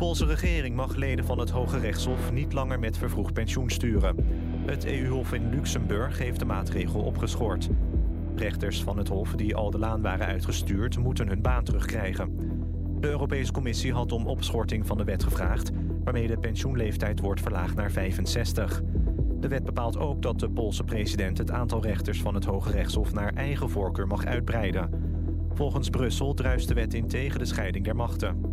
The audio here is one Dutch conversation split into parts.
Poolse regering mag leden van het Hoge Rechtshof niet langer met vervroegd pensioen sturen. Het EU-hof in Luxemburg heeft de maatregel opgeschort. Rechters van het hof die al de laan waren uitgestuurd moeten hun baan terugkrijgen. De Europese Commissie had om opschorting van de wet gevraagd... waarmee de pensioenleeftijd wordt verlaagd naar 65. De wet bepaalt ook dat de Poolse president het aantal rechters van het Hoge Rechtshof naar eigen voorkeur mag uitbreiden. Volgens Brussel druist de wet in tegen de scheiding der machten.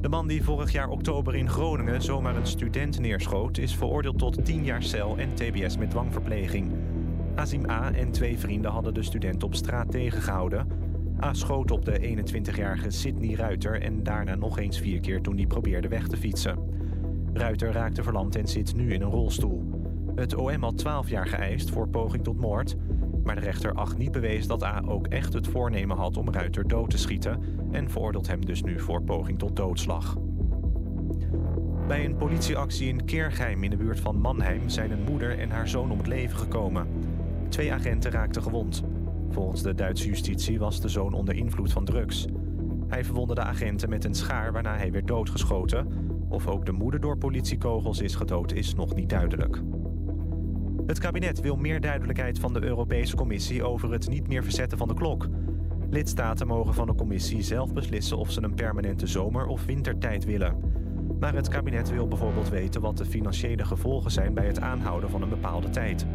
De man die vorig jaar oktober in Groningen zomaar een student neerschoot... is veroordeeld tot 10 jaar cel en tbs met dwangverpleging. Azim A. en twee vrienden hadden de student op straat tegengehouden. A. schoot op de 21-jarige Sidney Ruiter... en daarna nog eens vier keer toen hij probeerde weg te fietsen. Ruiter raakte verlamd en zit nu in een rolstoel. Het OM had 12 jaar geëist voor poging tot moord... maar de rechter acht niet bewezen dat A ook echt het voornemen had om Ruiter dood te schieten... en veroordeelt hem dus nu voor poging tot doodslag. Bij een politieactie in Keergeim in de buurt van Mannheim... zijn een moeder en haar zoon om het leven gekomen. Twee agenten raakten gewond. Volgens de Duitse justitie was de zoon onder invloed van drugs. Hij verwondde de agenten met een schaar waarna hij werd doodgeschoten. Of ook de moeder door politiekogels is gedood is nog niet duidelijk. Het kabinet wil meer duidelijkheid van de Europese Commissie over het niet meer verzetten van de klok. Lidstaten mogen van de commissie zelf beslissen of ze een permanente zomer- of wintertijd willen. Maar het kabinet wil bijvoorbeeld weten wat de financiële gevolgen zijn bij het aanhouden van een bepaalde tijd.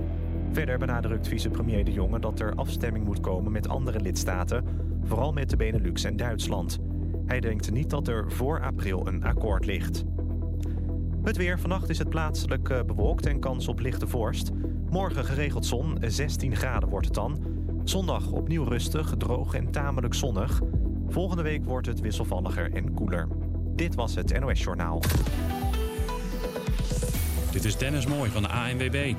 Verder benadrukt vicepremier De Jonge dat er afstemming moet komen met andere lidstaten, vooral met de Benelux en Duitsland. Hij denkt niet dat er voor april een akkoord ligt. Het weer. Vannacht is het plaatselijk eh, bewolkt en kans op lichte vorst. Morgen geregeld zon, 16 graden wordt het dan. Zondag opnieuw rustig, droog en tamelijk zonnig. Volgende week wordt het wisselvalliger en koeler. Dit was het NOS Journaal. Dit is Dennis Mooi van de ANWB.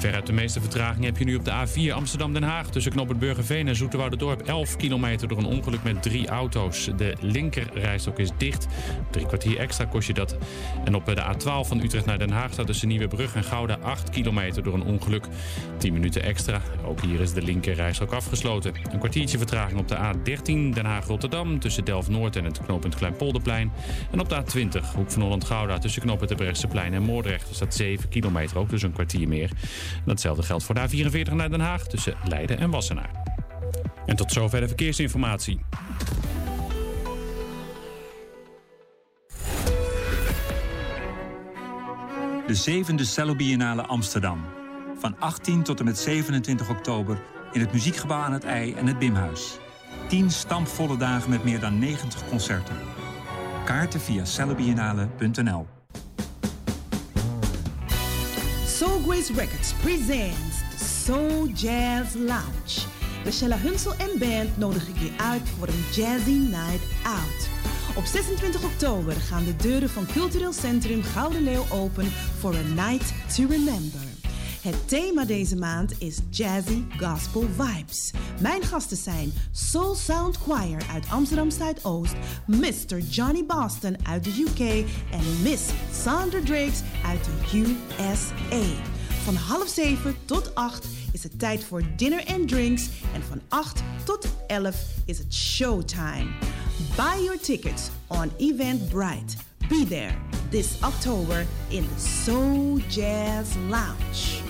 Veruit de meeste vertraging heb je nu op de A4 Amsterdam-Den Haag... tussen knooppunt Burgerveen en Zoeterwoude-dorp 11 kilometer door een ongeluk met drie auto's. De linkerrijstok is dicht. Drie kwartier extra kost je dat. En op de A12 van Utrecht naar Den Haag staat tussen Nieuwebrug en Gouda 8 kilometer door een ongeluk. 10 minuten extra. Ook hier is de linkerrijstok afgesloten. Een kwartiertje vertraging op de A13 Den Haag-Rotterdam... tussen Delft-Noord en het knooppunt Kleinpolderplein. En op de A20 Hoek van Holland-Gouda tussen knooppunt Brechtseplein en Moordrecht... staat 7 kilometer ook, dus een kwartier meer. Datzelfde geldt voor de A44 naar Den Haag tussen Leiden en Wassenaar. En tot zover de verkeersinformatie. De zevende Cello Biennale Amsterdam. Van 18 tot en met 27 oktober in het Muziekgebouw aan het IJ en het Bimhuis. 10 stampvolle dagen met meer dan 90 concerten. Kaarten via cellobiennale.nl Grace Records presents the Soul Jazz Lounge. De Shella Hunsel en band nodig ik je uit voor een jazzy night out. Op 26 oktober gaan de deuren van Cultureel Centrum Gouden Leeuw open voor a night to remember. Het thema deze maand is Jazzy Gospel Vibes. Mijn gasten zijn Soul Sound Choir uit Amsterdam Zuidoost, Mr. Johnny Boston uit de UK en Miss Sandra Drakes uit de USA. Van half zeven tot acht is het tijd voor dinner and drinks en van 8 tot 11 is het showtime. Buy your tickets on Eventbrite. Be there this October in the Soul Jazz Lounge.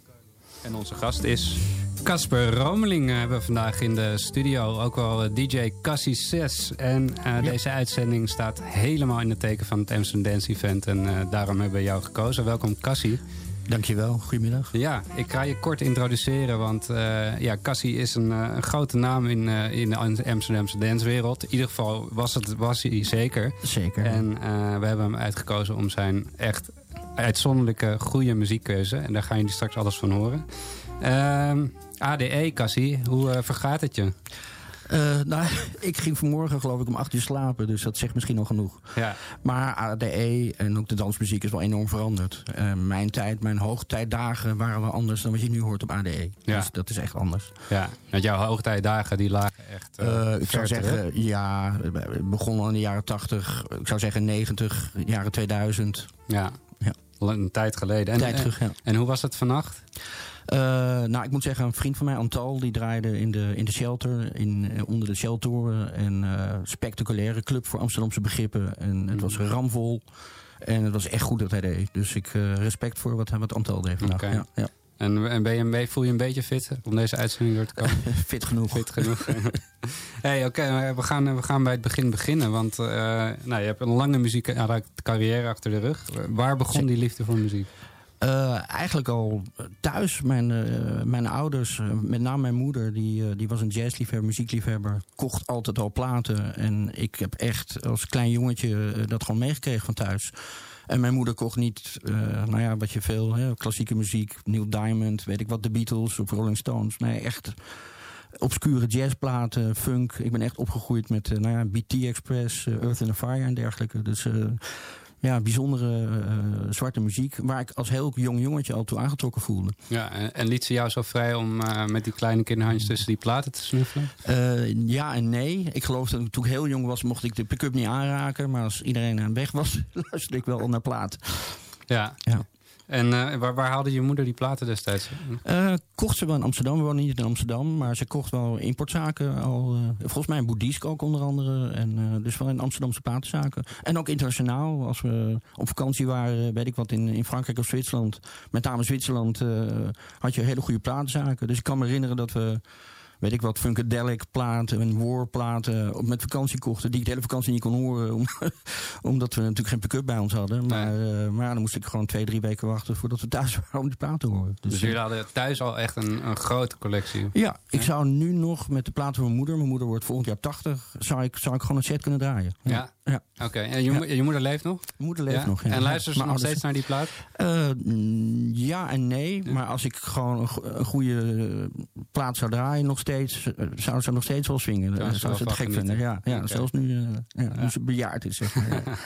En onze gast is... Casper Romeling eh, hebben we vandaag in de studio. Ook wel eh, DJ Cassie 6. En eh, deze uitzending staat helemaal in het teken van het Amsterdam Dance Event. En daarom hebben we jou gekozen. Welkom Cassie. Dankjewel, goedemiddag. Ja, ik ga je kort introduceren, want uh, ja, Cassie is een, een, grote naam in, uh, in de Amsterdamse dancewereld. In ieder geval was, het, was hij zeker. Zeker. En we hebben hem uitgekozen om zijn echt uitzonderlijke, goede muziekkeuze. En daar gaan jullie straks alles van horen. Ehm, ADE, Cassie, hoe vergaat het je? Uh, nou, ik ging vanmorgen geloof ik om acht uur slapen, dus dat zegt misschien al genoeg. Ja. Maar ADE en ook de dansmuziek is wel enorm veranderd. Uh, mijn tijd, mijn hoogtijdagen waren wel anders dan wat je nu hoort op ADE. Ja. Dus dat is echt anders. Ja, want jouw hoogtijdagen die lagen echt uh, Ik zou zeggen, ja, begonnen in de jaren tachtig. Ik zou zeggen 90, jaren 2000. Ja, ja. een tijd geleden. En, tijd terug, ja. En hoe was het vannacht? Uh, nou, ik moet zeggen, een vriend van mij, Antal, die draaide in de, in de shelter, in, onder de sheltoren. Een uh, spectaculaire club voor Amsterdamse begrippen. En het was ramvol. En het was echt goed dat hij deed. Dus ik respect voor wat, wat Antal deed vandaag. Okay. Ja, ja. En, en ben je, voel je een beetje fit om deze uitzending door te komen? fit genoeg. Fit genoeg. hey, oké, okay, we, gaan, we gaan bij het begin beginnen. Want nou, je hebt een lange muziekcarrière achter de rug. Waar begon die liefde voor muziek? Uh, eigenlijk al thuis. Mijn, uh, mijn ouders, uh, met name mijn moeder, die, die was een jazzliefhebber, muziekliefhebber. Kocht altijd al platen. En ik heb echt als klein jongetje dat gewoon meegekregen van thuis. En mijn moeder kocht niet, nou ja, wat je veel, hè, klassieke muziek. Neil Diamond, weet ik wat, de Beatles of Rolling Stones. Nee, echt obscure jazzplaten, funk. Ik ben echt opgegroeid met nou ja, BT Express, Earth and Fire en dergelijke. Dus ja, bijzondere uh, zwarte muziek... waar ik als heel jong jongetje al toe aangetrokken voelde. Ja, en, en liet ze jou zo vrij om uh, met die kleine kinderhandjes tussen die platen te snuffelen? Uh, ja en nee. Ik geloof dat toen ik heel jong was mocht ik de pick-up niet aanraken... maar als iedereen aan weg was, luisterde ik wel naar plaat. Ja. ja. En uh, waar, waar, haalde je moeder die platen destijds? Uh, kocht ze wel in Amsterdam. We wonen niet in Amsterdam. Maar ze kocht wel importzaken. Al, uh, volgens mij boeddhisk ook onder andere. En dus wel in Amsterdamse platenzaken. En ook internationaal. Als we op vakantie waren, weet ik wat, in, in Frankrijk of Zwitserland. Met name Zwitserland had je hele goede platenzaken. Dus ik kan me herinneren dat we weet ik wat, Funkadelic platen en War platen met vakantie kochten. Die ik de hele vakantie niet kon horen. Om, omdat we natuurlijk geen pick-up bij ons hadden. Maar, nee. uh, maar dan moest ik gewoon twee, drie weken wachten voordat we thuis waren om die platen te horen. Dus, dus jullie hadden thuis al echt een, een grote collectie? Ja, ik zou nu nog met de platen van mijn moeder, mijn moeder wordt volgend jaar 80, zou ik, zou ik gewoon een set kunnen draaien. Ja? ja. Ja. Oké, okay. en je, je, moeder leeft nog? Mijn moeder leeft nog, ja. En luisteren ze nog steeds naar die plaat? Uh, ja en nee, maar als ik gewoon een, een goede plaat zou draaien nog steeds, zou ze nog steeds wel swingen. Zou ze, zou ze het gek vinden, ja. ja okay. Zelfs nu, uh, nu ze bejaard is, zeg maar.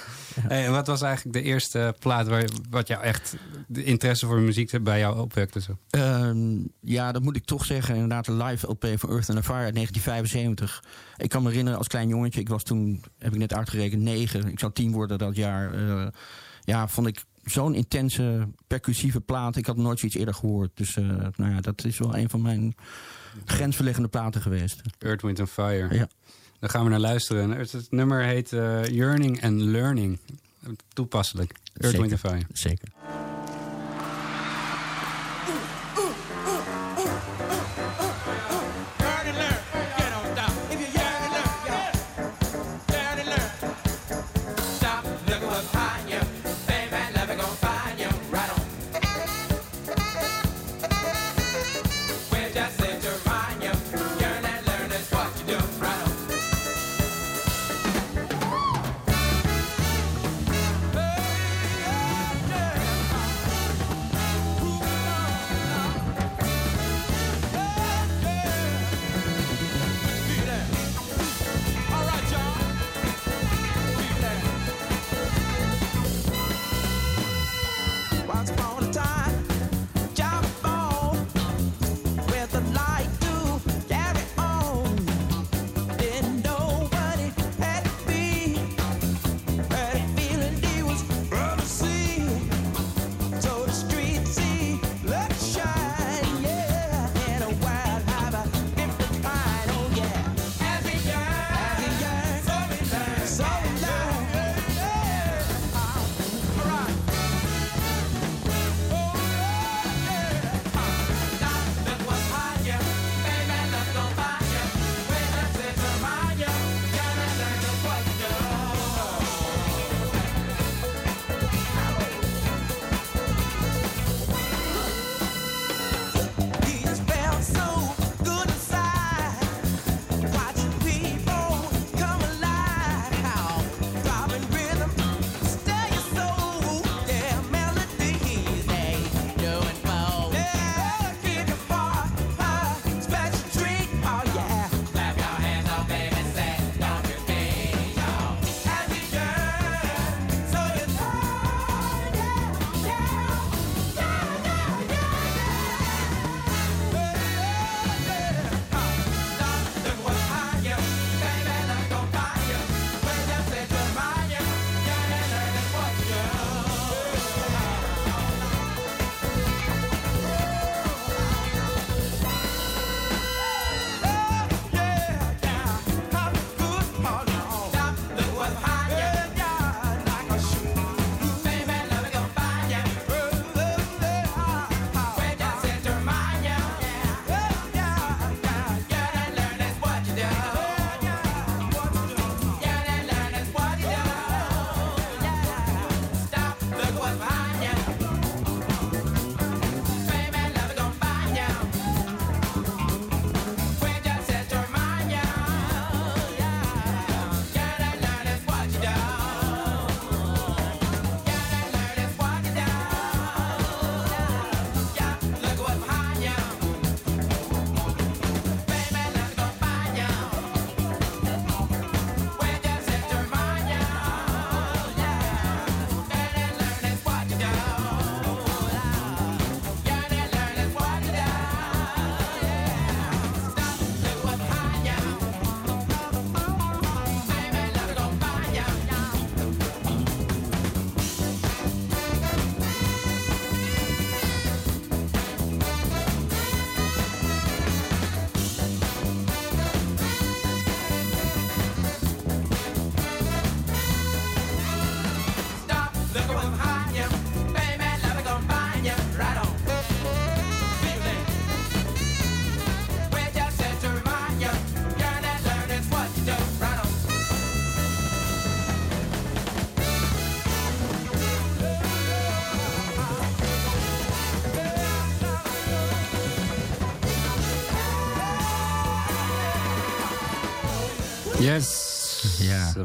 hey, wat was eigenlijk de eerste plaat waar, wat jou echt de interesse voor muziek bij jou opwekte? Zo? Uh, ja, dat moet ik toch zeggen. Inderdaad, de live LP van Earth and Fire uit 1975. Ik kan me herinneren als klein jongetje, ik was toen, heb ik net uitgerekend, negen. Ik zou tien worden dat jaar. Uh, ja, vond ik zo'n intense, percussieve plaat. Ik had nooit zoiets eerder gehoord. Dus uh, nou ja, dat is wel een van mijn grensverleggende platen geweest. Earth, Wind and Fire. Ja. Daar gaan we naar luisteren. Het nummer heet uh, Yearning and Learning. Toepasselijk. Earth, Zeker. Wind and Fire. Zeker.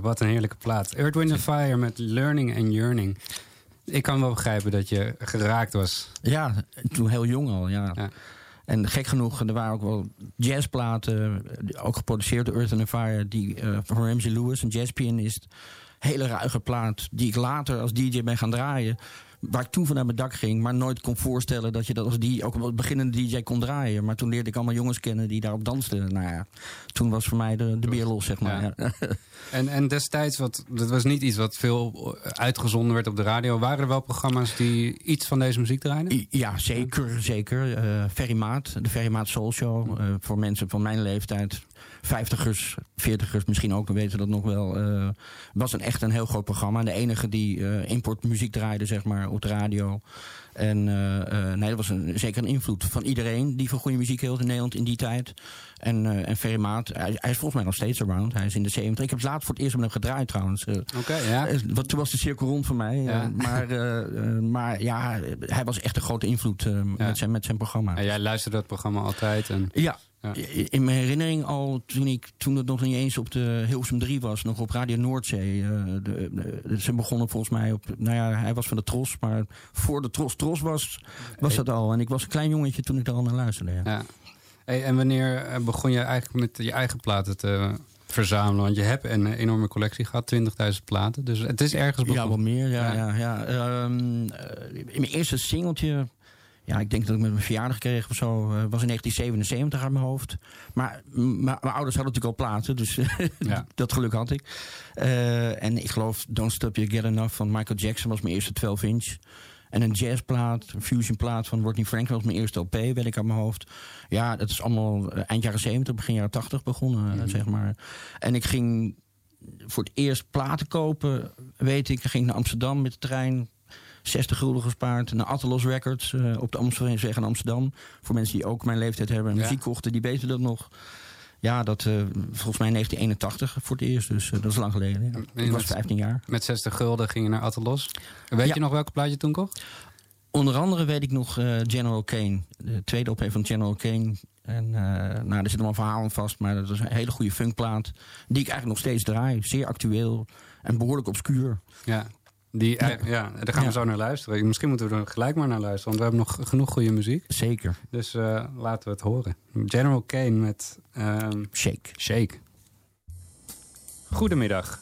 Wat een heerlijke plaat. Earth, Wind Fire met Learning and Yearning. Ik kan wel begrijpen dat je geraakt was. Ja, toen heel jong al, ja. Ja. En gek genoeg, er waren ook wel jazzplaten, ook geproduceerd door Earth and Fire, die eh, van Ramsey Lewis, een jazzpianist. Hele ruige plaat, die ik later als DJ ben gaan draaien. Waar ik toen van naar mijn dak ging, maar nooit kon voorstellen dat je dat als die ook als beginnende DJ kon draaien. Maar toen leerde ik allemaal jongens kennen die daarop dansten. Nou ja, toen was voor mij de, de beer los, zeg maar. Ja. En, en destijds, wat, dat was niet iets wat veel uitgezonden werd op de radio. Waren er wel programma's die iets van deze muziek draaiden? I- Ja, zeker, zeker. Eh Ferry Maat, de Ferry Maat Soul Show. eh, voor mensen van mijn leeftijd, vijftigers, veertigers misschien ook, weten dat nog wel. eh, was een echt een heel groot programma. De enige die eh, importmuziek draaide, zeg maar, op de radio. En eh, eh, nee, dat was een, zeker een invloed van iedereen die van goede muziek hield in Nederland in die tijd. En, eh en Ferry Maat, hij, hij is volgens mij nog steeds around. Hij is in de 70. Ik heb het laatst voor het eerst met hem gedraaid trouwens. Oké, ja. Want toen was de cirkel rond voor mij. Ja. maar, maar ja, hij was echt een grote invloed met, zijn, met zijn programma. En jij luisterde dat programma altijd. En, Ja, in mijn herinnering al toen, ik, toen het nog niet eens op de Hilversum 3 was, nog op Radio Noordzee. de, de- ze begonnen volgens mij op, nou ja, hij was van de Tros, maar voor de Tros Tros was, was dat al. En ik was een klein jongetje toen ik daar al naar luisterde. Ja. ja. Hey, en wanneer eh, begon je eigenlijk met je eigen platen te verzamelen? Want je hebt een enorme collectie gehad, 20.000 platen. Dus het is ergens Ja, begonnen. wel meer. Ja, Ja. ja. Ja, Ehm, eh, in mijn eerste singeltje. Ja, ik denk dat ik met mijn verjaardag kreeg of zo. eh, was in 1977 uit mijn hoofd. Maar mijn ouders hadden natuurlijk al platen. Dus Ja. dat geluk had ik. En ik geloof Don't Stop You Get Enough van Michael Jackson was mijn eerste 12 inch. En een jazzplaat, een fusionplaat van Rodney Franklin was mijn eerste LP, weet ik uit mijn hoofd. Ja, dat is allemaal eh, eind jaren 70, begin jaren 80 begonnen, eh, zeg maar. En ik ging voor het eerst platen kopen, weet ik. Ik ging naar Amsterdam met de trein. 60 gulden gespaard. Naar Attelos Records eh, op de Amstelveensweg in Amsterdam. Voor mensen die ook mijn leeftijd hebben en Ja. muziek kochten, die weten dat nog. Ja, dat eh, volgens mij in 1981 voor het eerst. Dus eh, dat is lang geleden. Ja. Ik was met- 15 jaar. Met 60 gulden ging je naar Attelos. Weet Ja. je nog welke plaat je toen kocht? Onder andere weet ik nog eh, General Kane. De tweede LP van General Kane. En nou, er zit allemaal verhalen vast. Maar dat is een hele goede funkplaat. Die ik eigenlijk nog steeds draai. Zeer actueel. En behoorlijk obscuur. Ja. Die, eh, ja. daar gaan we Ja. zo naar luisteren. Misschien moeten we er gelijk maar naar luisteren. Want we hebben nog genoeg goede muziek. Zeker. Dus eh, laten we het horen. General Kane met ehm, Shake. Shake. Goedemiddag.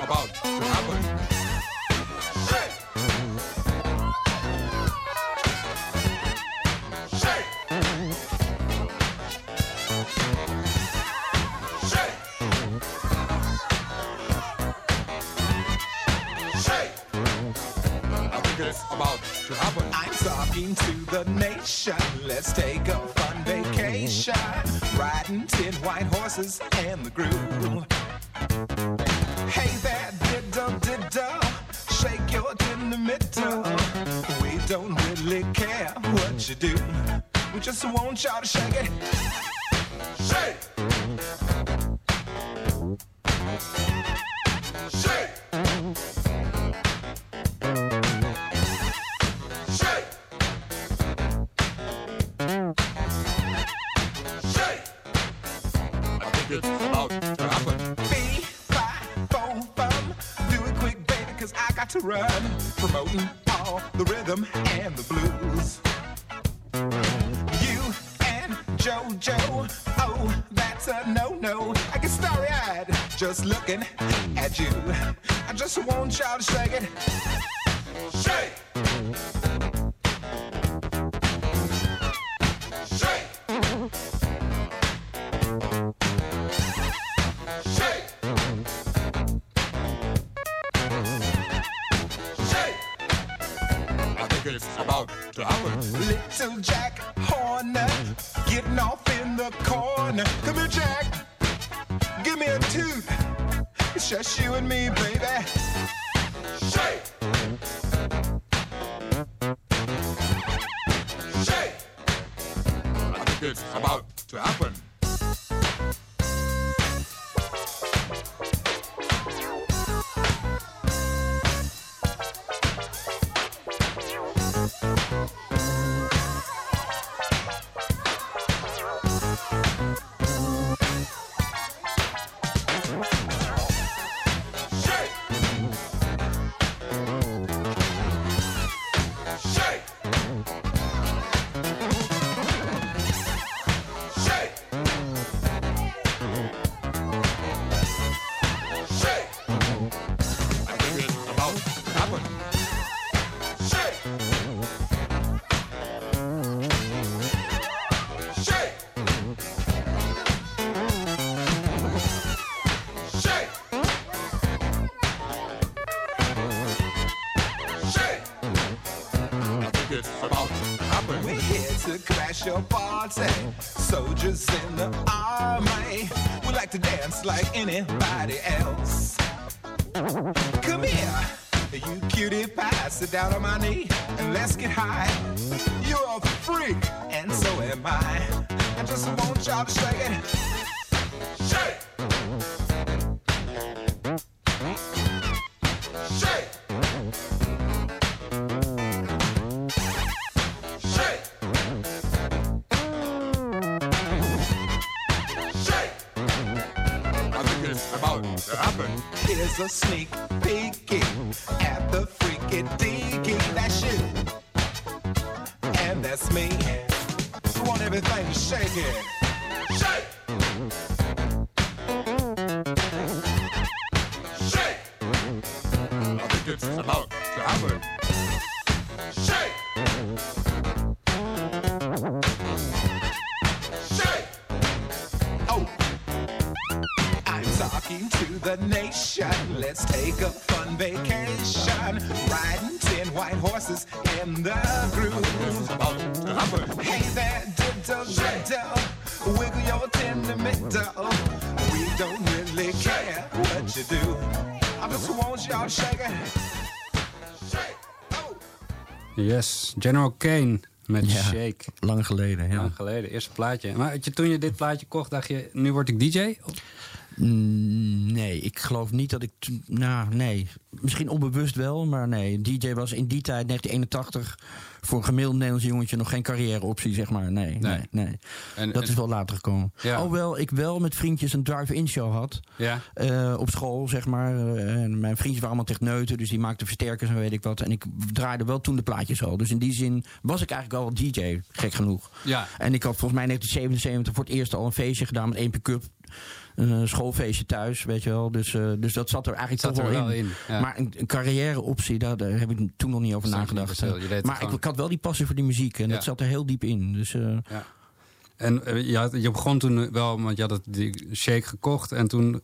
About to happen. To the nation. Let's take a fun vacation. Riding tin white horses and the groove. Want y'all to shake it. Shake! Shake! Shake! Shake! I think it's about to happen. Be five, four, fun. Do it quick, I got to run. Promoting all the rhythm and the blues. A no-no. I get starry-eyed just looking at you. I just want y'all to shake it. Shake! Shake! Shake! Shake! I think it's about to? Little Jack Horner getting off in the corner. Come here, just you and me, baby. Shake! We're here to crash your party. Soldiers in the army. We like to dance like anybody else. Come here, you cutie pie. Sit down on my knee and let's get high. You're a freak, and so am I. I just want y'all to shake it. A sneak peeking at the freaky deaky. That's you, and that's me. Want everything shaking. General Kane met Ja. Shake. Lang geleden, ja. Lang geleden, eerste plaatje. Maar toen je dit plaatje kocht, dacht je, nu word ik DJ? Mm, Nee, ik geloof niet dat ik... Nou, nee. Misschien onbewust wel, maar nee. DJ was in die tijd, 1981... voor een gemiddeld Nederlands jongetje nog geen carrièreoptie, zeg maar. Nee, nee, nee. En- dat en- is wel later gekomen. Ja. Alhoewel ik wel met vriendjes een drive-in show had. Ja. eh, op school, zeg maar. Eh, en mijn vriendjes waren allemaal techneuten, dus die maakten versterkers en weet ik wat. En ik draaide wel toen de plaatjes al. Dus in die zin was ik eigenlijk al DJ, gek genoeg. Ja. En ik had volgens mij in 1977 voor het eerst al een feestje gedaan met één pick-up. Een schoolfeestje thuis, weet je wel. Dus, eh, dus dat zat er eigenlijk Zat toch er wel wel in. in, ja. Maar een, een carrièreoptie, daar, daar heb ik toen nog niet over niet nagedacht. maar ik, had wel die passie voor die muziek. En dat zat er heel diep in. Dus eh, Ja. En eh, je, had- je begon toen wel, want je had het, die shake gekocht. En toen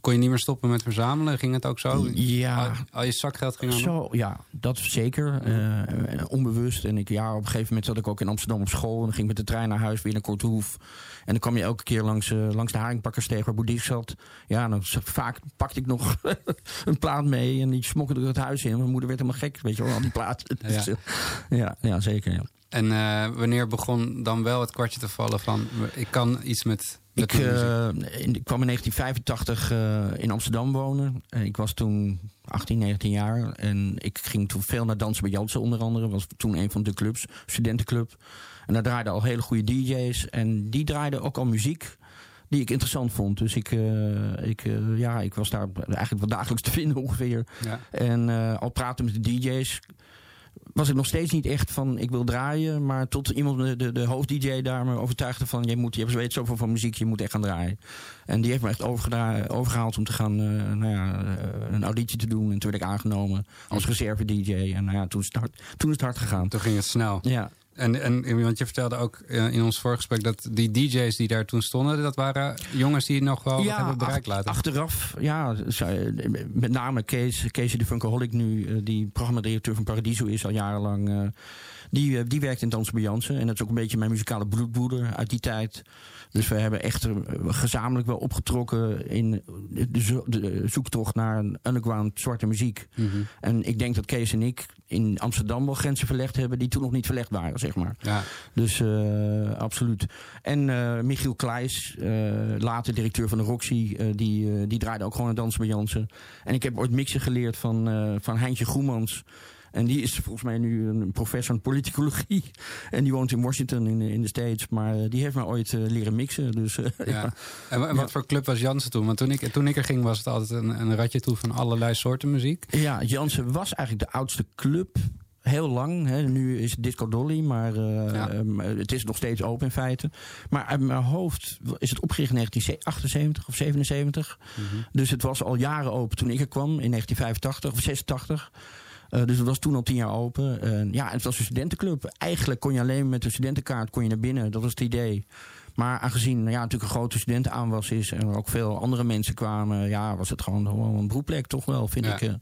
kon je niet meer stoppen met verzamelen. Ging het ook zo? Ja. Al, al je zakgeld ging aan. Zo, ja, dat zeker. Onbewust. En ik, ja, op een gegeven moment zat ik ook in Amsterdam op school. En dan ging ik met de trein naar huis weer naar Korthoef. En dan kwam je elke keer langs, eh, langs de haringpakkersteeg waar Boudin zat. Ja, dan vaak pakte ik nog een plaat mee. En die smokkelde ik het huis in. Mijn moeder werd helemaal gek, weet je wel, al die platen. Ja. Dus, eh, ja, ja, zeker, ja. En eh, wanneer begon dan wel het kwartje te vallen van... ik kan iets met, met Ik, in- ik kwam in 1985 eh, in Amsterdam wonen. En ik was toen 18, 19 jaar. En ik ging toen veel naar dansen bij Jansen onder andere. was toen een van de clubs, studentenclub. En daar draaiden al hele goede DJ's. En die draaiden ook al muziek die ik interessant vond. Dus ik, eh, ik, eh, ja, ik was daar eigenlijk wel dagelijks te vinden ongeveer. Ja. En eh, al praten met de DJ's was ik nog steeds niet echt van ik wil draaien. Maar tot iemand, de, de hoofd-DJ daar me overtuigde van... je, moet, je weet zoveel van muziek, je moet echt gaan draaien. En die heeft me echt overgehaald om te gaan nou ja, een auditie te doen. En toen werd ik aangenomen als reserve-DJ. En nou ja, toen is het hard, toen is het hard gegaan. Toen ging het snel. Ja, En, en want je vertelde ook eh, in ons voorgesprek dat die DJ's die daar toen stonden, dat waren jongens die nog wel hebben bereikt laten. Achteraf, ja, zij- met name Kees, Keesje de Funkaholic nu, eh, die programmadirecteur van Paradiso is al jarenlang. Eh, die, eh, die werkt in Dans bij Jansen. En dat is ook een beetje mijn muzikale bloedbroeder uit die tijd. Dus we hebben echt eh, gezamenlijk wel opgetrokken in de, zo- de zoektocht naar een underground zwarte muziek. Mhm. En ik denk dat Kees en ik in Amsterdam wel grenzen verlegd hebben die toen nog niet verlegd waren, zeg maar. Ja. Dus eh, absoluut. En eh, Michiel Kleijs, eh, later directeur van de Roxy, eh, die, eh, die draaide ook gewoon een dans bij Jansen. En ik heb ooit mixen geleerd van, eh, van Heintje Groemans. En die is volgens mij nu een professor in politicologie. En die woont in Washington in, de- in de States. Maar eh, die heeft mij ooit eh, leren mixen. Dus, eh, ja. Ja. En, wa- en wat voor club was Jansen toen? Want toen ik, toen ik er ging was het altijd een, een ratje toe van allerlei soorten muziek. Ja, Jansen was eigenlijk de oudste club. Heel lang. Hè. Nu is het Disco Dolly, maar eh, Ja. ehm, het is nog steeds open in feite. Maar uit mijn hoofd is het opgericht in 1978 of 77. Dus het was al jaren open toen ik er kwam, in 1985 of 86. Eh, dus het was toen al tien jaar open. Ja, het was een studentenclub. Eigenlijk kon je alleen met een studentenkaart kon je naar binnen. Dat was het idee. Maar aangezien ja, natuurlijk een grote studentenaanwas is... en er ook veel andere mensen kwamen... ja, was het gewoon wel een broedplek toch wel, vind Ja. ik. eh.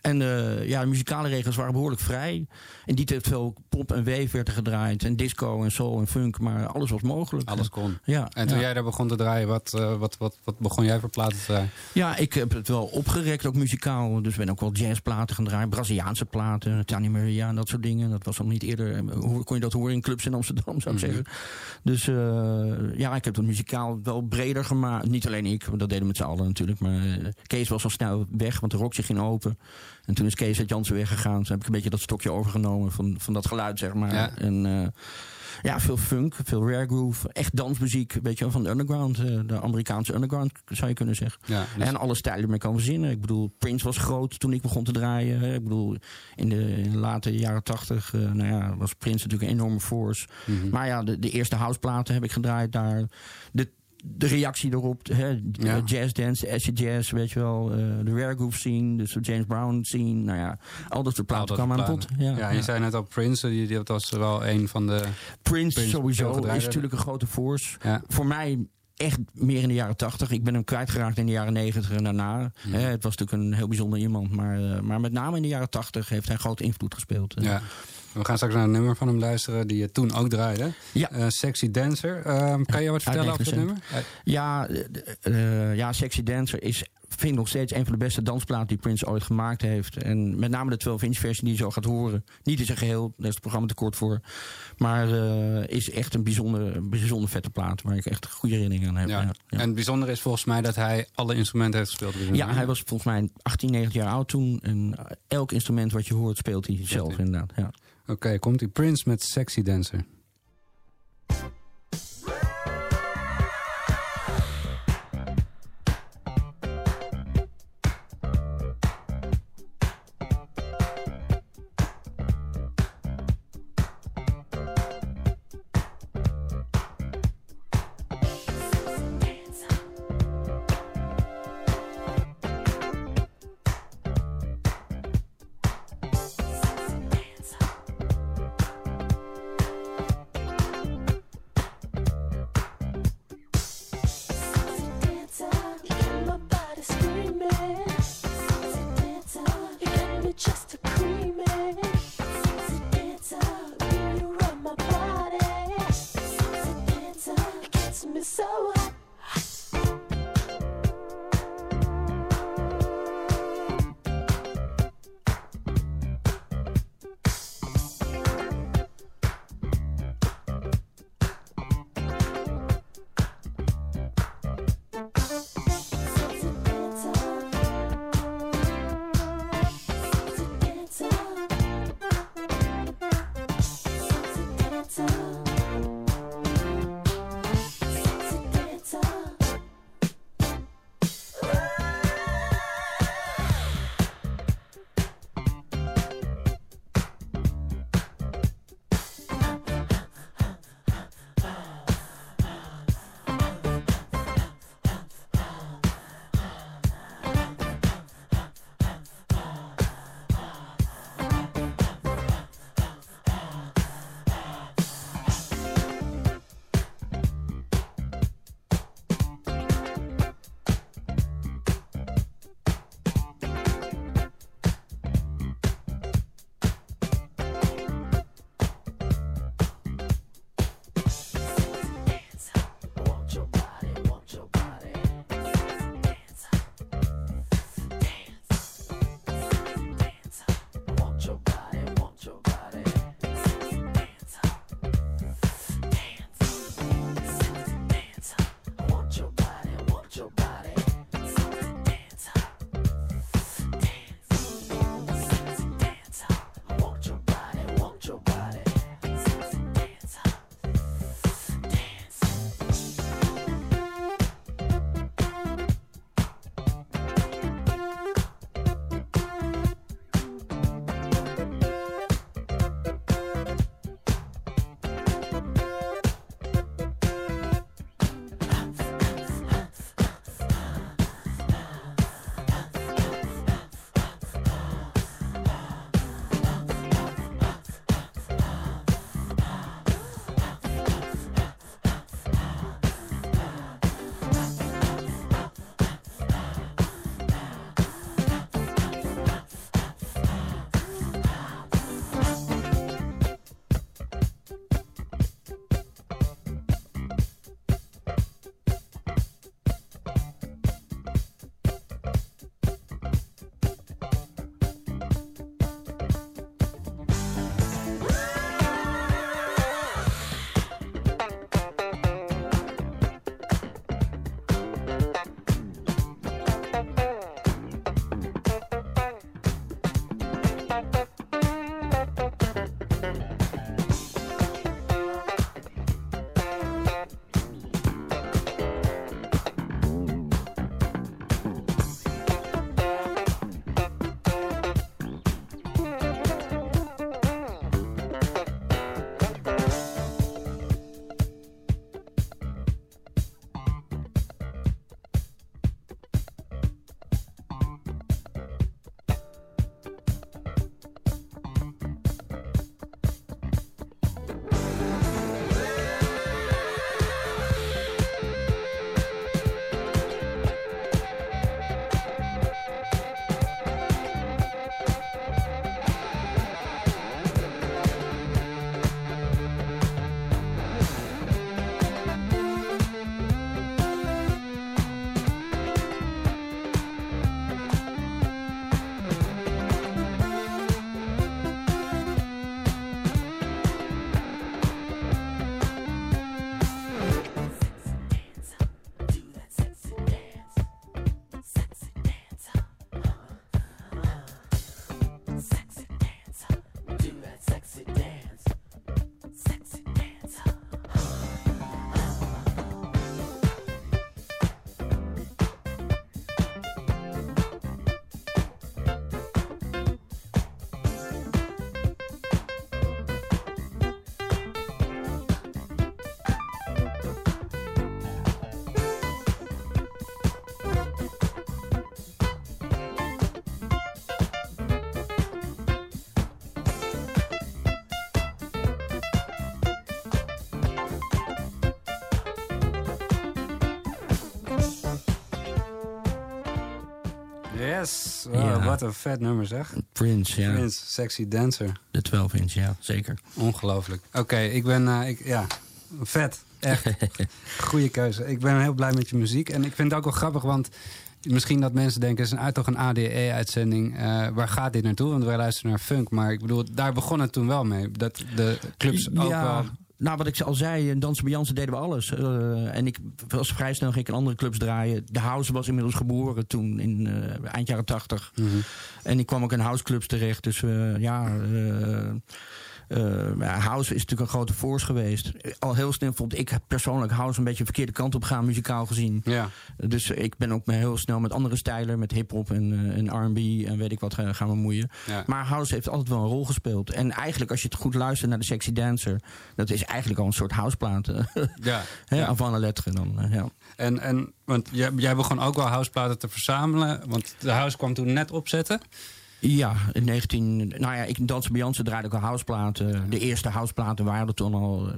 En eh, ja, de muzikale regels waren behoorlijk vrij. In die tijd veel pop en wave werd er gedraaid. En disco en soul en funk. Maar alles was mogelijk. Alles kon. Ja, En toen ja. jij daar begon te draaien, wat, eh, wat, wat, wat begon jij voor platen te draaien? Ja, ik heb het wel opgerekt, ook muzikaal. Dus ben ook wel jazzplaten gaan draaien. Braziliaanse platen, Tani Maria en dat soort dingen. Dat was al niet eerder... Hoe kon je dat horen in clubs in Amsterdam, zou ik Mhm. zeggen. Dus ja, ik heb het muzikaal wel breder gemaakt. Niet alleen ik, want dat deden we met z'n allen natuurlijk. Maar eh, Kees was al snel weg, want de Roxy ging open. En toen is Kees uit Jansen weggegaan. Toen heb ik een beetje dat stokje overgenomen van, van dat geluid, zeg maar. Ja. En eh, ja, veel funk, veel rare groove. Echt dansmuziek, weet je wel, van de underground. eh, de Amerikaanse underground, zou je kunnen zeggen. Ja, dus- En alle stijlen mee kan verzinnen. Ik bedoel, Prince was groot toen ik begon te draaien. Ik bedoel, in de, in de late jaren tachtig eh, nou ja, was Prince natuurlijk een enorme force. Mhm. Maar ja, de, de eerste houseplaten heb ik gedraaid daar. De, de reactie erop, hè, Ja. jazz dance, acid jazz, weet je wel. eh, de rare groove scene, dus de James Brown scene. Nou ja, al dat soort platen kwamen aan platen. Ja, je ja. zei net al Prince, die, die, dat was wel een van de... Prince, Prince sowieso is natuurlijk een grote force. Voor mij echt meer in de jaren tachtig. Ik ben hem kwijtgeraakt in de jaren negentig en daarna. Hè, het was natuurlijk een heel bijzonder iemand. Maar, eh, maar met name in de jaren tachtig heeft hij grote invloed gespeeld. Eh, Ja. We gaan straks naar een nummer van hem luisteren die je toen ook draaide. Ja. Eh, Sexy Dancer. Ehm, kan je wat vertellen over het nummer? Ja, eh, eh, ja, Sexy Dancer is, vind ik nog steeds een van de beste dansplaten die Prince ooit gemaakt heeft. En met name de 12-inch versie die je zo gaat horen. Niet in zijn geheel, daar is het programma te kort voor. Maar is echt een bijzonder, bijzonder vette plaat waar ik echt goede herinneringen aan heb. Ja. En het bijzondere is volgens mij dat hij alle instrumenten heeft gespeeld. Ja, hij was volgens mij 18, 19 jaar oud toen. En elk instrument wat je hoort speelt hij zelf inderdaad. Ja. Oké, komt die Prince met Sexy Dancer. Yes. Wow, Ja. Wat een vet nummer zeg. Prince, ja. Prince, Sexy Dancer. De 12 inch, ja, zeker. Ongelooflijk. Oké, ik ben... eh, ik, ja, vet. Echt. Goeie keuze. Ik ben heel blij met je muziek. En ik vind het ook wel grappig, want... Misschien dat mensen denken, het is een, toch een ADE-uitzending. eh, waar gaat dit naartoe? Want wij luisteren naar funk. Maar ik bedoel, daar begon het toen wel mee. Dat de clubs ook wel... Nou, wat ik al zei, in Dansen bij Jansen deden we alles. Eh, en ik was vrij snel ging ik in andere clubs draaien. De House was inmiddels geboren toen, in eh, eind jaren tachtig. Mhm. En ik kwam ook in houseclubs terecht. Dus ja, eh, ja, house is natuurlijk een grote force geweest. Al heel snel vond ik persoonlijk house een beetje de verkeerde kant op gaan, muzikaal gezien. Ja. Dus ik ben ook heel snel met andere stijlen, met hip-hop en, eh, en RB en weet ik wat gaan, bemoeien. Ja. Maar house heeft altijd wel een rol gespeeld. En eigenlijk, als je het goed luistert naar de Sexy Dancer, dat is eigenlijk al een soort houseplaat. eh, Ja. hè, ja. Avant la lettre dan. eh, ja. En, en want jij, jij begon ook wel houseplaten te verzamelen. Want de house kwam toen net opzetten. Ja, in 19... Nou ja, ik Jansen draaide ook al houseplaten. De eerste houseplaten waren er toen al...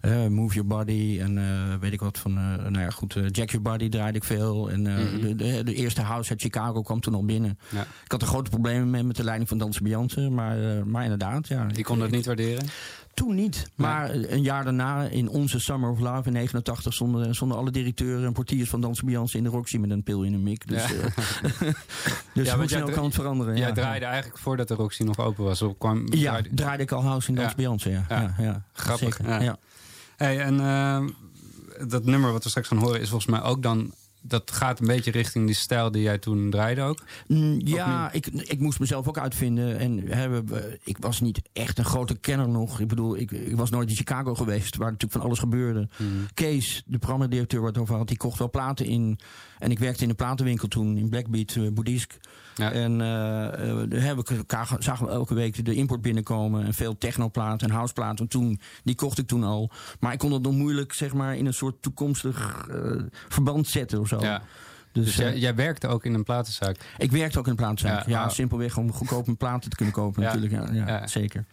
eh, eh, Move Your Body en eh, weet ik wat van... eh, nou ja, goed, Jack Your Body draaide ik veel. En Mhm. de, de, de eerste house uit Chicago kwam toen al binnen. Ja. Ik had er grote problemen mee met de leiding van Dansen Jansen. Maar, maar inderdaad, ja. Die kon dat niet waarderen. Toen niet. Maar een jaar daarna, in onze Summer of Love in 89... stonden, stonden alle directeuren en portiers van Jansen in de Roxy met een pil in een mik. Dus, Ja. eh, dus Ja, hoe snel kan het veranderen? Jij ja. draaide eigenlijk voordat de Roxy nog open was. Of kwam, Ja, draaide- draaide ik al house in Dans Ja. ja. Grappig, ja. Hey, en ehm, dat nummer wat we straks gaan horen is volgens mij ook dan... Dat gaat een beetje richting die stijl die jij toen draaide ook. Mm, ja, ik, ik moest mezelf ook uitvinden. En hè, ik was niet echt een grote kenner nog. Ik bedoel, ik, ik was nooit in Chicago geweest, waar natuurlijk van alles gebeurde. Kees, de programmadirecteur waar het over had, die kocht wel platen in. En ik werkte in een platenwinkel toen, in Blackbeat, uh, Boeddhisk. Ja. En eh eh, daar hebben we elkaar, zagen we elke week de import binnenkomen. En veel technoplaten en houseplaten. Toen, die kocht ik toen al. Maar ik kon dat nog moeilijk zeg maar, in een soort toekomstig eh, verband zetten of zo. Ja. Dus, Dus eh, jij, jij werkte ook in een platenzaak. ik werkte ook in een platenzaak. Ja, Ja, ah. simpelweg om goedkoop een platen te kunnen kopen Ja. natuurlijk. Ja, ja, Ja. zeker.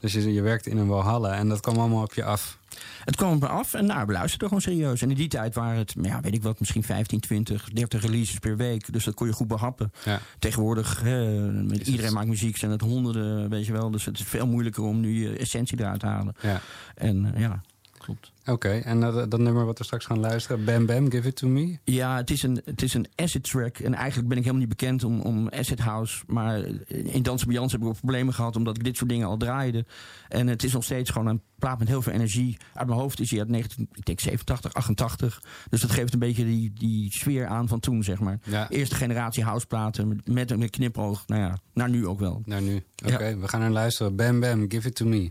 Dus je, je werkte in een Walhalla en dat kwam allemaal op je af. Het kwam er af en nou, we luisterden gewoon serieus. En in die tijd waren het, ja, weet ik wat, misschien 15, 20, 30 releases per week. Dus dat kon je goed behappen. Ja. Tegenwoordig, hè, met iedereen maakt muziek, zijn het honderden, weet je wel. Dus het is veel moeilijker om nu je essentie eruit te halen. Ja. En eh, ja, klopt. Oké, en dat, dat nummer wat we straks gaan luisteren, Bam Bam, Give It To Me. Ja, het is, een, het is een acid track. En eigenlijk ben ik helemaal niet bekend om, om acid house. Maar in Dansen bij Jans heb ik wel problemen gehad... omdat ik dit soort dingen al draaide. En het is nog steeds gewoon een plaat met heel veel energie. Uit mijn hoofd is hij uit 19, ik denk 87, 88. Dus dat geeft een beetje die, die sfeer aan van toen, zeg maar. Ja. Eerste generatie houseplaten met, met een knipoog. Nou ja, naar nu ook wel. Nou nu, oké, Ja. we gaan er luisteren. Bam Bam, Give It To Me.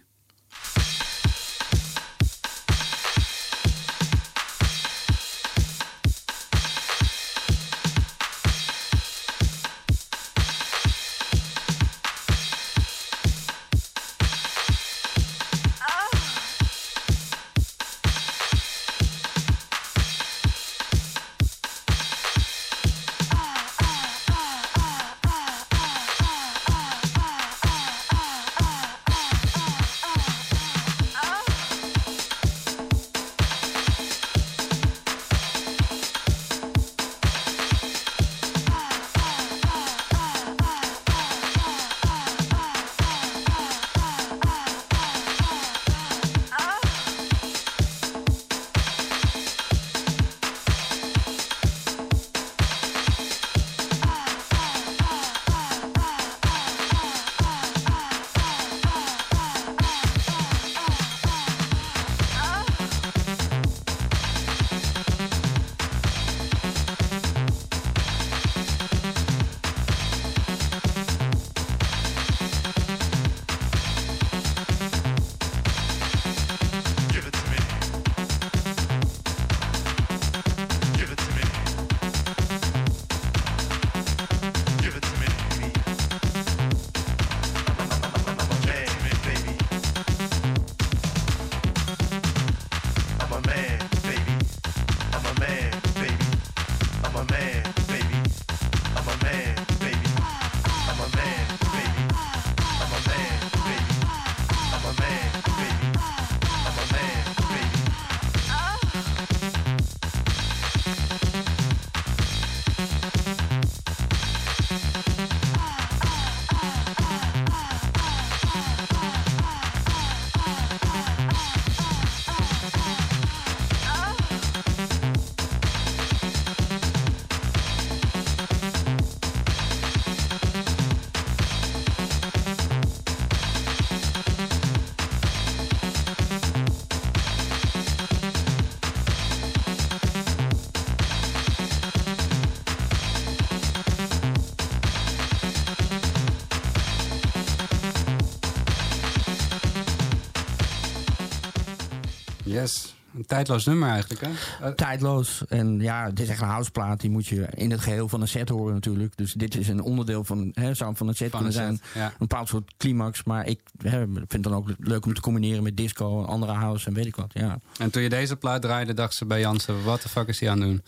Tijdloos nummer eigenlijk, hè? Eh, Tijdloos. En ja, het is echt een houseplaat. Die moet je in het geheel van een set horen natuurlijk. Dus dit is een onderdeel van, hè, zou van een set Van kunnen een zijn. set, ja. Een bepaald soort climax. Maar ik hè, vind het dan ook leuk om te combineren met disco en andere house en weet ik wat. Ja, En toen je deze plaat draaide, dacht ze bij Jansen... wat de fuck is hij aan het doen?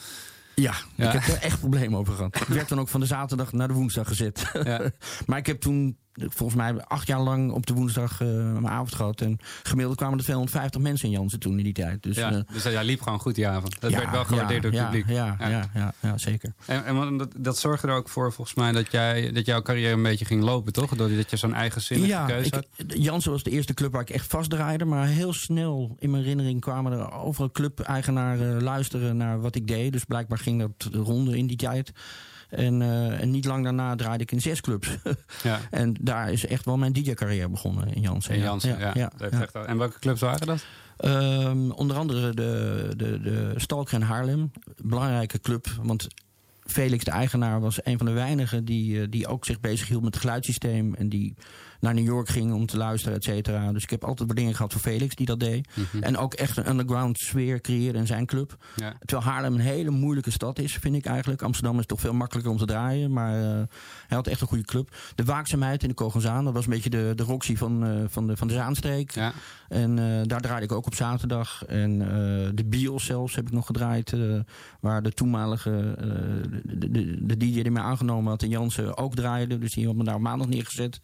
ja, Ja. ik heb er echt problemen over gehad. Ik werd dan ook van de zaterdag naar de woensdag gezet. Ja. maar ik heb toen volgens mij acht jaar lang op de woensdag eh, mijn avond gehad. En gemiddeld kwamen er 250 mensen in Jansen toen in die tijd. Dus, ja, eh, dus hij liep gewoon goed die avond. Dat ja, werd wel gewaardeerd ja, door het publiek. Ja, ja. Ja, ja, zeker. En, en dat, dat zorgde er ook voor, volgens mij, dat, jij, dat jouw carrière een beetje ging lopen, toch? Doordat je zo'n eigenzinnige keuze ik, had. Jansen was de eerste club waar ik echt vastdraaide. Maar heel snel in mijn herinnering kwamen er overal club-eigenaren luisteren naar wat ik deed. Dus blijkbaar ging dat ronde in die tijd. En, eh, en niet lang daarna draaide ik in zes clubs. Ja. en daar is echt wel mijn DJ-carrière begonnen in Jansen. En ja. Jansen, ja. ja, echt En welke clubs waren dat? Ehm, onder andere de, de, de Stalker in Haarlem. Belangrijke club, want Felix, de eigenaar, was een van de weinigen die, eh, die ook zich bezighield met het geluidssysteem. En die naar New York ging om te luisteren, et cetera. Dus ik heb altijd waardering gehad voor Felix, die dat deed. Mhm. En ook echt een underground sfeer creëerde in zijn club. Ja. Terwijl Haarlem een hele moeilijke stad is, vind ik eigenlijk. Amsterdam is toch veel makkelijker om te draaien. Maar eh, hij had echt een goede club. De Waakzaamheid in de Kogenzaan, dat was een beetje de, de Roxy van, eh, van, de, van de Zaanstreek. Ja. En eh, daar draaide ik ook op zaterdag. En de Bios zelfs heb ik nog gedraaid. waar de toenmalige de, de, de DJ die mij aangenomen had, en Jansen, ook draaide. Dus die had me daar maandag neergezet.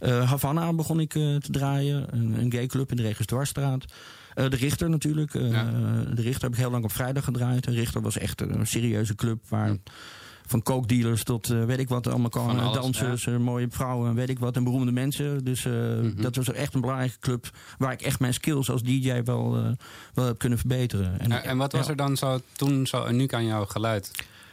Eh Havana begon ik eh, te draaien. Een, een gay club in de Regis Dwarsstraat. Eh, de Richter natuurlijk. Ja. De Richter heb ik heel lang op vrijdag gedraaid. De Richter was echt een serieuze club waar... Van coke-dealers tot eh, weet ik wat allemaal Van alles, Dansers, mooie vrouwen, weet ik wat. En beroemde mensen. Dus Mhm. dat was echt een belangrijke club. Waar ik echt mijn skills als DJ wel, wel heb kunnen verbeteren. En, En, wat was er dan zo, toen zo uniek aan jouw geluid?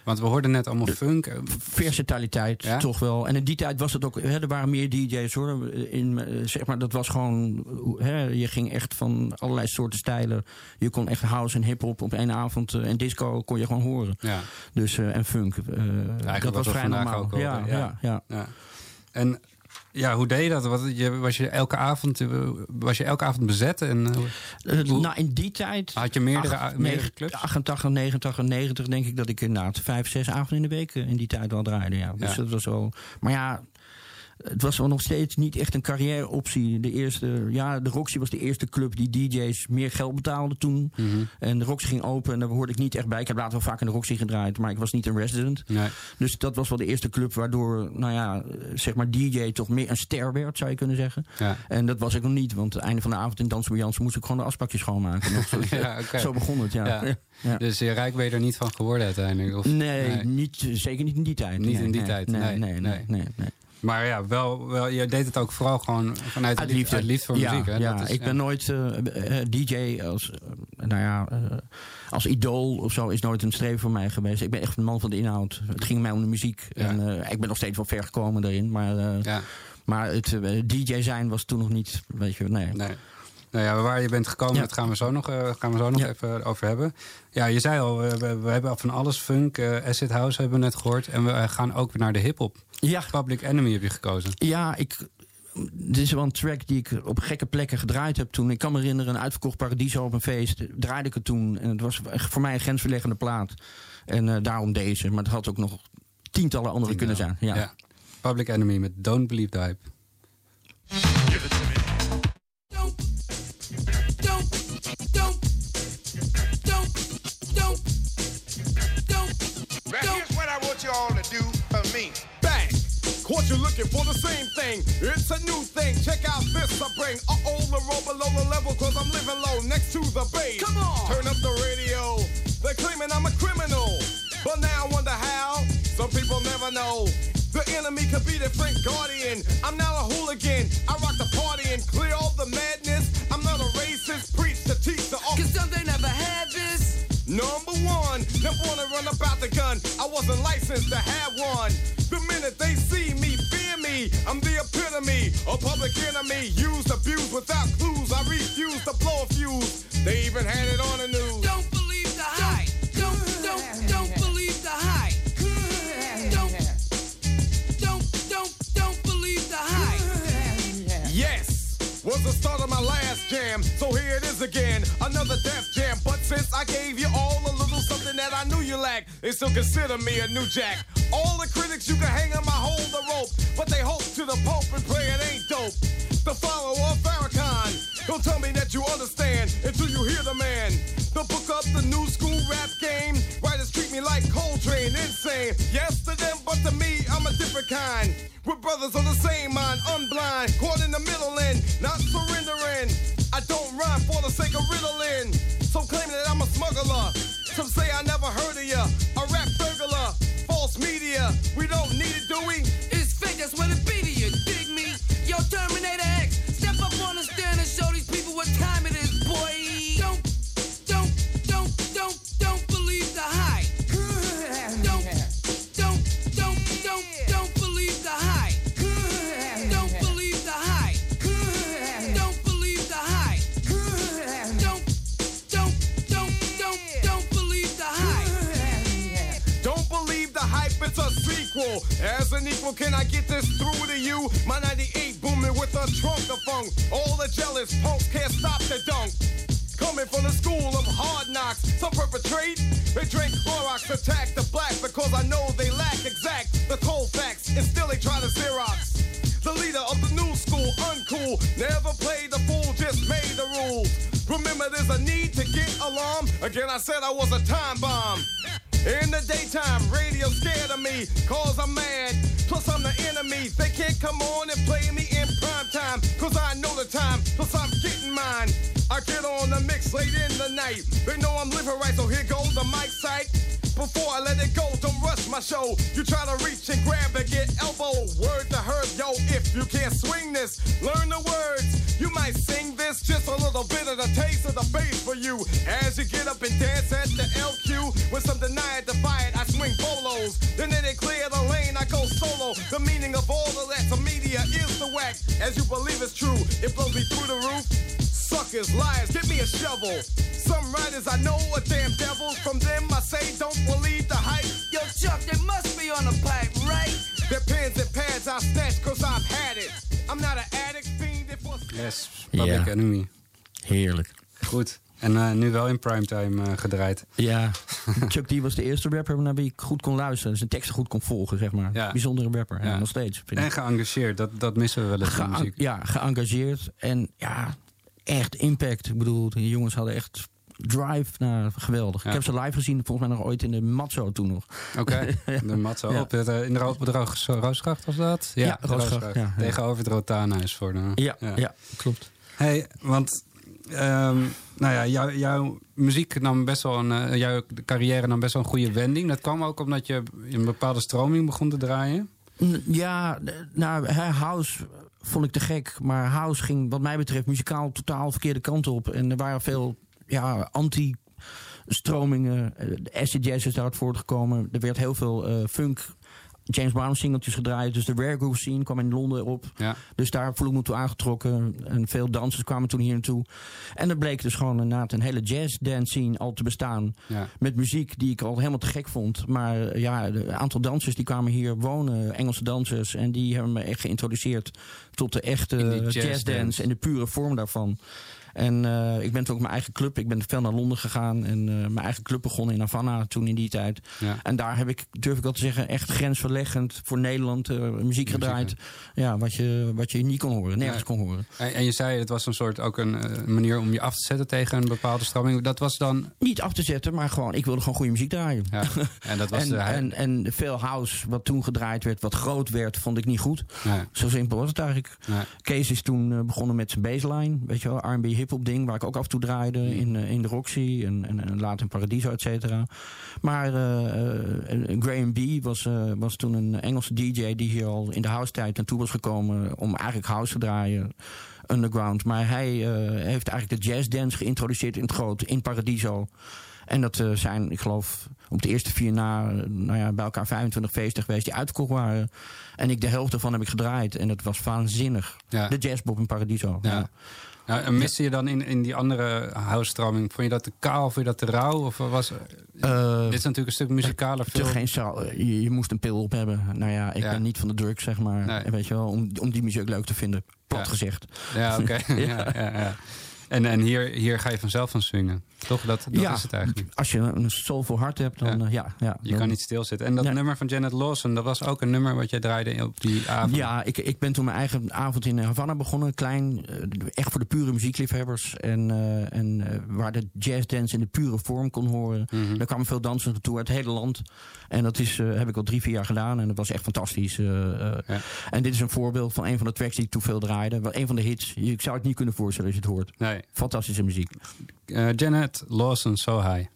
Want we hoorden net allemaal funk. eh, Versatiliteit, Ja? toch wel. En in die tijd was het ook... Hè, er waren meer DJ's hoor. In, eh, zeg maar, dat was gewoon... Hè, je ging echt van allerlei soorten stijlen. Je kon echt house en hip-hop op één avond. eh, en disco kon je gewoon horen. Ja, Dus, eh, en funk. eh, dat was vrij vandaag normaal. ook ja, hoorden, ja. ja. Ja, ja. En ja, hoe deed je dat? Wat, je, was je elke avond, eh, was je elke avond bezet? En, eh, Eh, Hoe- nou, in die tijd... had je meerdere, Ach, meerdere negen- clubs? 88, 89, 90 denk ik dat ik inderdaad vijf, zes avonden in de week in die tijd wel draaide. Ja. Dus Ja. dat was wel. Maar ja, het was wel nog steeds niet echt een carrièreoptie. De eerste, ja, de Roxy was de eerste club die DJ's meer geld betaalde toen. Mhm. En de Roxy ging open en daar hoorde ik niet echt bij. Ik heb later wel vaak in de Roxy gedraaid, maar ik was niet een resident. Nee. Dus dat was wel de eerste club waardoor, nou ja, eh, zeg maar DJ toch meer een ster werd, zou je kunnen zeggen. Ja. En dat was ik nog niet, want het einde van de avond in Dansen bij Jansen moest ik gewoon de asbakjes schoonmaken. Zo, Ja, zo begon het, ja. Dus je rijk ben je er niet van geworden uiteindelijk? Of, Nee, Niet, zeker niet in die tijd. Niet Nee, in die tijd, Nee, nee, nee, nee. Maar ja, wel, wel, je deed het ook vooral gewoon vanuit Uit liefde, liefde. uit liefde voor ja, muziek. Hè? Ja, Dat is- ik ben nooit eh, eh, DJ als, eh, nou ja, als idool of zo is nooit een streven voor mij geweest. Ik ben echt een man van de inhoud. Het ging mij om de muziek. Ja. En ik ben nog steeds wel ver gekomen daarin. Maar, Ja, maar het DJ zijn was toen nog niet, weet je, nee. nee. Nou ja, waar je bent gekomen, dat gaan we zo nog, gaan we zo nog even over hebben. Ja, je zei al, we, we, hebben van alles funk, acid house hebben we net gehoord. En we gaan ook weer naar de hip-hop. Ja, Public Enemy heb je gekozen. Ja, ik. Dit is wel een track die ik op gekke plekken gedraaid heb toen. Ik kan me herinneren, een uitverkocht Paradiso op een feest. Draaide ik het toen. En het was voor mij een grensverleggende plaat. En eh, daarom deze. Maar het had ook nog tientallen andere kunnen zijn. Ja. Public Enemy met Don't Believe the Hype. Caught you looking for the same thing. It's a new thing. Check out this I bring. Uh oh, the roll below the level, cause I'm living low next to the base. Come on! Turn up the radio. They're claiming I'm a criminal. But now I wonder how. Some people never know. The enemy could be the Frank Guardian. I'm now a hooligan. I rock the party and clear all the madness. Never wanna run about the gun. I wasn't licensed to have one. The minute they see me, fear me. I'm the epitome, a public enemy. Used, abused without clues. I refuse to blow a fuse. They even had it on the news. Don't the start of my last Jam. So here it is again, another Def Jam. But since I gave you all a little something that I knew you lacked, they still consider me a new jack. All the critics you can hang on my hold the rope, but they hope to the Pope and pray it ain't dope. The follower of Farrakhan, he'll tell me that you understand until you hear the man. The book up the new school rap game. Writers treat me like Coltrane, insane. Yes to them, but to me, I'm a different kind. We're brothers on the same mind, unblind, caught in the middle and not surrendering. I don't rhyme for the sake of riddling. So claiming that I'm a smuggler. Some say I never heard of ya. A rap burglar, false media. We don't need it, do we? It's fake, that's what it be to you. Dig me? Yo, Terminator a sequel. As an equal, can I get this through to you? My 98 booming with a trunk of funk. All the jealous punks can't stop the dunk. Coming from the school of hard knocks, some perpetrate. They drink Clorox, attack the black because I know they lack exact the cold facts, and still they try to Xerox. The leader of the new school, uncool, never played the fool, just made the rules. Remember, there's a need to get alarm. Again, I said I was a time bomb. In the daytime, radio scared of me, cause I'm mad. Plus, I'm the enemy. They can't come on and play me in prime time, cause I know the time. Plus, I'm getting mine. I get on the mix late in the night. They know I'm living right, so here goes the mic sight. Before I let it go, don't rush my show. You try to reach and grab and get elbow. Word to herb, yo, if you can't swing this, learn the words. You might sing this, just a little bit of the taste of the bass for you. As you get up and dance at the LQ, when some deny it, defy it, I swing bolos. Then they clear the lane, I go solo. The meaning of all of that to media is the whack. As you believe it's true, it blows me through the roof. Suckers, liars, give me a shovel. Some writers I know are damn devils. From them I say don't believe the hype. Yo, Chuck, they must be on the pipe, right? Their pens and pads I snatch cause I've had it. I'm not an addict, fiend, it was... Yes, Public Ja. Enemy. Heerlijk. Goed. En eh, nu wel in primetime eh, gedraaid. Ja, Chuck D was de eerste rapper naar wie ik goed kon luisteren. Zijn teksten goed kon volgen, zeg maar. Ja. Bijzondere rapper, ja, nog steeds. vind En ik. geëngageerd, dat, dat missen we wel eens in de muziek. ja, geëngageerd. En ja, echt impact. Ik bedoel, die jongens hadden echt drive. Nou, geweldig. Ja. Ik heb ze live gezien, volgens mij nog ooit in de Matzo toen nog. Oké, de mat zo Ja. op. Het, eh, in de Ro- op de Roos- Roosgracht was dat? Ja, Roosgracht, ja. Tegenover het Rotaanhuis voor de... Ja, ja. klopt. Hey, want ehm, nou ja, jouw, jouw muziek nam best wel een, eh, jouw carrière nam best wel een goede wending. Dat kwam ook omdat je een bepaalde stroming begon te draaien. Ja, nou, house vond ik te gek. Maar house ging wat mij betreft muzikaal totaal de verkeerde kant op. En er waren veel ja, anti-stromingen. Eh, De acid jazz is daaruit voortgekomen. Er werd heel veel eh, funk... James Brown singeltjes gedraaid. Dus de rare groove scene kwam in Londen op. Ja. Dus daar voel ik me toe aangetrokken. En veel dansers kwamen toen hier naartoe. En er bleek dus gewoon inderdaad een hele jazz dance scene al te bestaan. Ja. Met muziek die ik al helemaal te gek vond. Maar eh, ja, een aantal dansers die kwamen hier wonen. Engelse dansers. En die hebben me echt geïntroduceerd tot de echte jazzdance. jazzdance. En de pure vorm daarvan. En eh, ik ben toen ook mijn eigen club. Ik ben veel naar Londen gegaan. En eh, mijn eigen club begonnen in Havana toen in die tijd. Ja. En daar heb ik, durf ik wel te zeggen, echt grensverleggend voor Nederland eh, muziek gedraaid. Ja, wat je, wat je niet kon horen, nergens kon horen. En, en je zei, het was een soort ook een manier om je af te zetten tegen een bepaalde stroming. Dat was dan... Niet af te zetten, maar gewoon, ik wilde gewoon goede muziek draaien. Ja, en dat was en, de... en, en veel house wat toen gedraaid werd, wat groot werd, vond ik niet goed. Zo simpel was het eigenlijk. Kees is toen begonnen met zijn baseline, weet je wel, R&B hip-hop ding, waar ik ook af en toe draaide in, eh, in de Roxy en, en, en later in Paradiso, et cetera. Maar eh, eh, Graham B was, was toen een Engelse DJ die hier al in de house tijd naartoe was gekomen om eigenlijk house te draaien. Underground. Maar hij heeft eigenlijk de jazz dance geïntroduceerd in het groot, in Paradiso. En dat zijn, ik geloof, op de eerste vier na, nou ja, bij elkaar 25 feesten geweest die uitverkocht waren. En ik de helft ervan heb ik gedraaid. En dat was waanzinnig. Ja. De jazzbob in Paradiso. Ja. Nou, en miste je dan in, in die andere house-stroming, vond je dat te kaal, vond je dat te rauw? Of was, Eh, dit is natuurlijk een stuk muzikaler te film. geen zaal. Je, je moest een pil op hebben. Nou ja, ik Ja. ben niet van de drugs, zeg maar. Nee. Weet je wel, om, om die muziek leuk te vinden. Plat Ja. gezegd. Ja, oké. ja, ja, En, en hier, hier ga je vanzelf van swingen. Toch? Dat, dat Ja, is het eigenlijk. Als je een soulvol hart hebt, dan ja. ja, ja Je dan- kan niet stilzitten. En dat nummer van Janet Lawson, dat was ook een nummer wat jij draaide op die avond. Ja, ik, ik ben toen mijn eigen avond in Havana begonnen. Klein, eh, echt voor de pure muziekliefhebbers. En, eh, en eh, waar de jazzdance in de pure vorm kon horen. Mhm. Daar kwamen veel dansers naartoe uit het hele land. En dat is, eh, heb ik al drie, vier jaar gedaan. En dat was echt fantastisch. eh, eh. En dit is een voorbeeld van een van de tracks die ik toen veel draaide. Wel Een van de hits. Ik zou het niet kunnen voorstellen als je het hoort. Nee. Fantastische muziek. Eh, Janet Lawson, So High.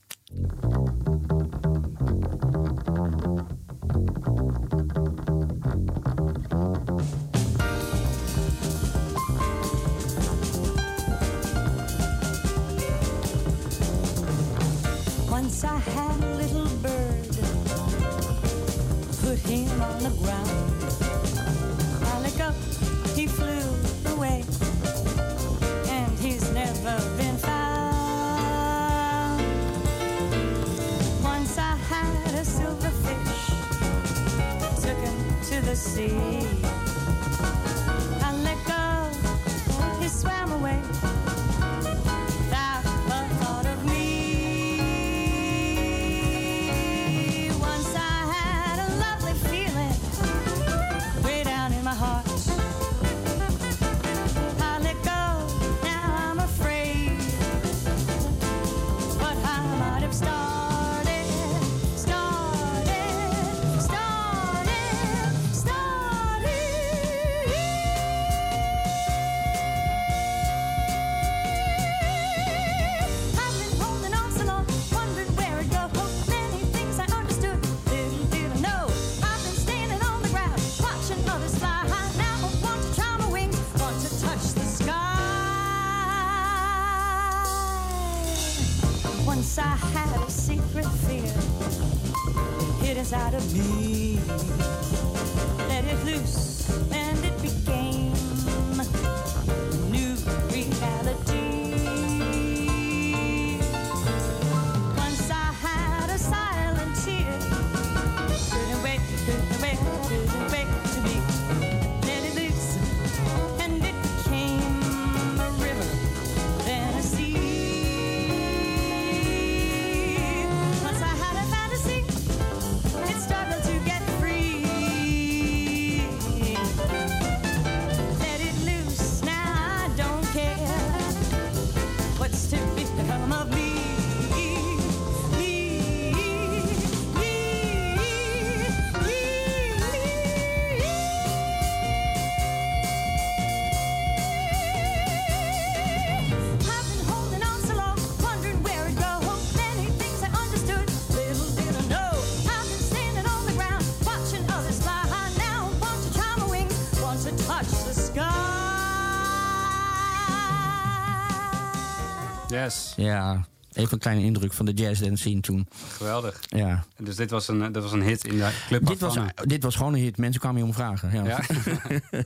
To the Once I had a secret fear, hid inside of me. Let it loose, and it became Ja, even een kleine indruk van de jazzdance scene toen. Geweldig. Ja. Dus dit was een, dat was een hit in de Club Dit was, dit was gewoon een hit. Mensen kwamen je om vragen. Ja.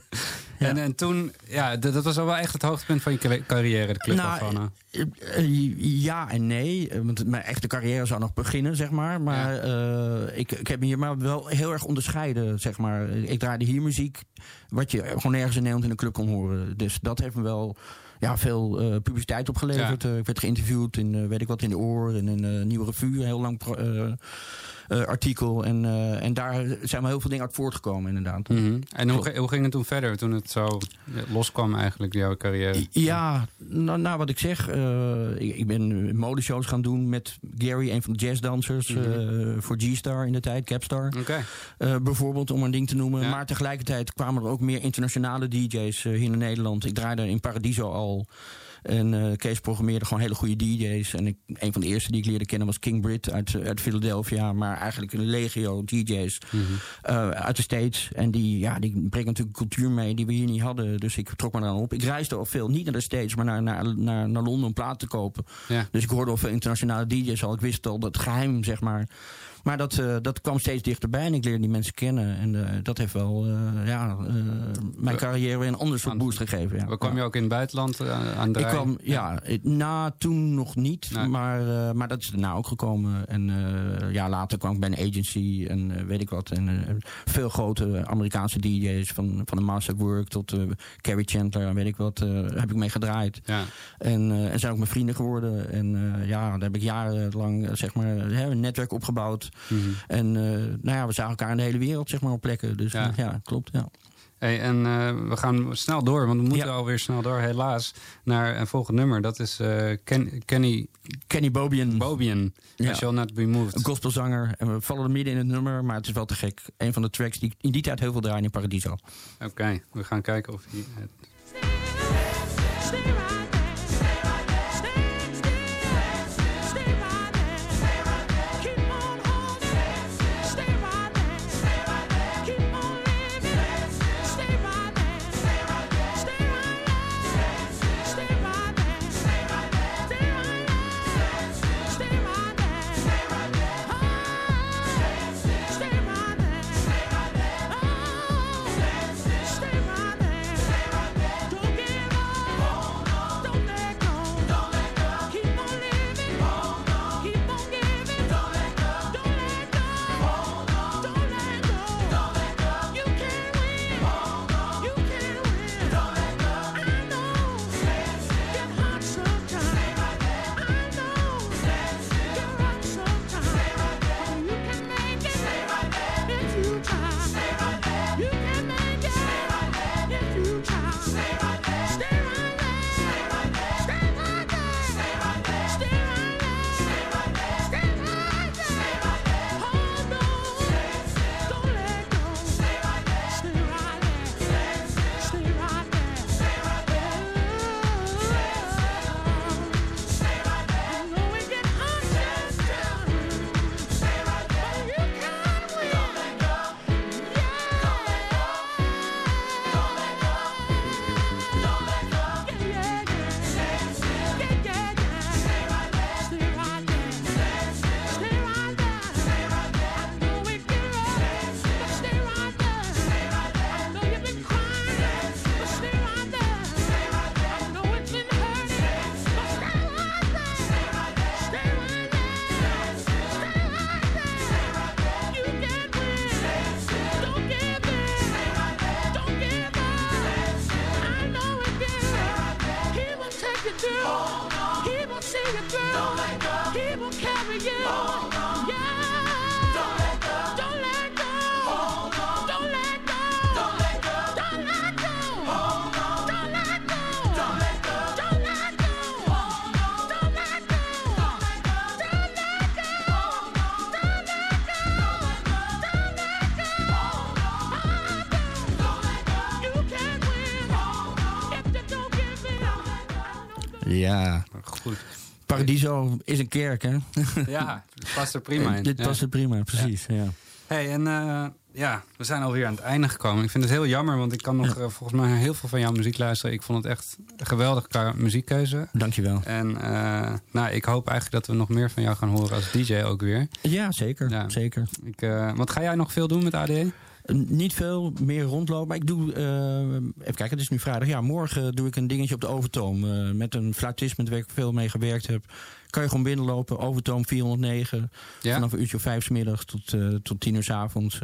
Ja. En, en toen, ja, dat, dat was al wel echt het hoogtepunt van je ca- carrière, de Club Nou. Eh, eh, ja en nee. Eh, Want mijn echte carrière zou nog beginnen, zeg maar. Maar eh, ik, ik heb me hier maar wel heel erg onderscheiden, zeg maar. Ik draaide hier muziek, wat je gewoon nergens in Nederland in een club kon horen. Dus dat heeft me wel ja, veel eh, publiciteit opgeleverd. Eh, ik werd geïnterviewd in, eh, weet ik wat, in de Oor en in de Nieuwe Revue. Een heel lang artikel. En, eh, en daar zijn wel heel veel dingen uit voortgekomen, inderdaad. Mhm. En hoe, hoe ging het toen verder, toen het zo loskwam eigenlijk, jouw carrière? Ja, nou, nou wat ik zeg. eh, ik, ik ben modeshows gaan doen met Gary, een van de jazzdansers. Mhm. eh, voor G-Star in de tijd, Capstar. Oké. Eh, bijvoorbeeld, om een ding te noemen. Ja. Maar tegelijkertijd kwamen er ook meer internationale DJ's eh, hier in Nederland. Ik draaide in Paradiso al. En eh, Kees programmeerde gewoon hele goede DJ's. En ik, een van de eerste die ik leerde kennen was King Britt uit, eh, uit Philadelphia. Maar eigenlijk een legio DJ's eh, uit de States. En die, ja, die brengen natuurlijk cultuur mee die we hier niet hadden. Dus ik trok me eraan op. Ik reisde al veel, niet naar de States, maar naar, naar, naar, naar Londen om plaat te kopen. Ja. Dus ik hoorde al veel internationale DJ's al. Ik wist al dat geheim, zeg maar Maar dat, eh, dat kwam steeds dichterbij en ik leerde die mensen kennen. En eh, dat heeft wel eh, ja, mijn carrière weer een ander soort boost gegeven. Ja. Kwam je ook in het buitenland aan Ik draaien? kwam, ja, na toen nog niet, Nee. maar, maar dat is daarna ook gekomen. En ja, later kwam ik bij een agency en weet ik wat. En veel grote Amerikaanse DJ's, van, van de Master at Work tot Carrie Chandler en weet ik wat, heb ik mee gedraaid. Ja. En, en zijn ook mijn vrienden geworden. En ja, daar heb ik jarenlang zeg maar, een netwerk opgebouwd. Mhm. En eh, nou ja, we zagen elkaar in de hele wereld zeg maar, op plekken. Dus Ja. klopt. Ja. Hey, en eh, we gaan snel door, want we moeten alweer snel door, helaas, naar een volgend nummer. Dat is eh, Ken- Kenny... Kenny Bobian. Bobian, Ja. I Shall Not Be Moved. Een gospelzanger. En we vallen er midden in het nummer, maar het is wel te gek. Een van de tracks die in die tijd heel veel draaien in Paradiso. Oké, we gaan kijken of hij... het- Ja. Goed. Paradiso is een kerk, hè? Ja, het past er prima in. Dit Ja. past er prima, precies. Ja. Hey, en eh, ja, we zijn alweer aan het einde gekomen. Ik vind het heel jammer, want ik kan nog eh, volgens mij heel veel van jouw muziek luisteren. Ik vond het echt een geweldige ka- muziekkeuze. Dankjewel. En eh, nou, ik hoop eigenlijk dat we nog meer van jou gaan horen als DJ ook weer. Ja, zeker. zeker. Ik, wat ga jij nog veel doen met ADE? Niet veel meer rondlopen. Maar ik doe, eh, even kijken, het is nu vrijdag. Ja, morgen doe ik een dingetje op de Overtoom. eh, met een fluitist met wie ik veel mee gewerkt heb. Kan je gewoon binnenlopen. Overtoom 409. Ja? Vanaf een uurtje of vijf 's middags tot, eh, tot tien uur s avonds.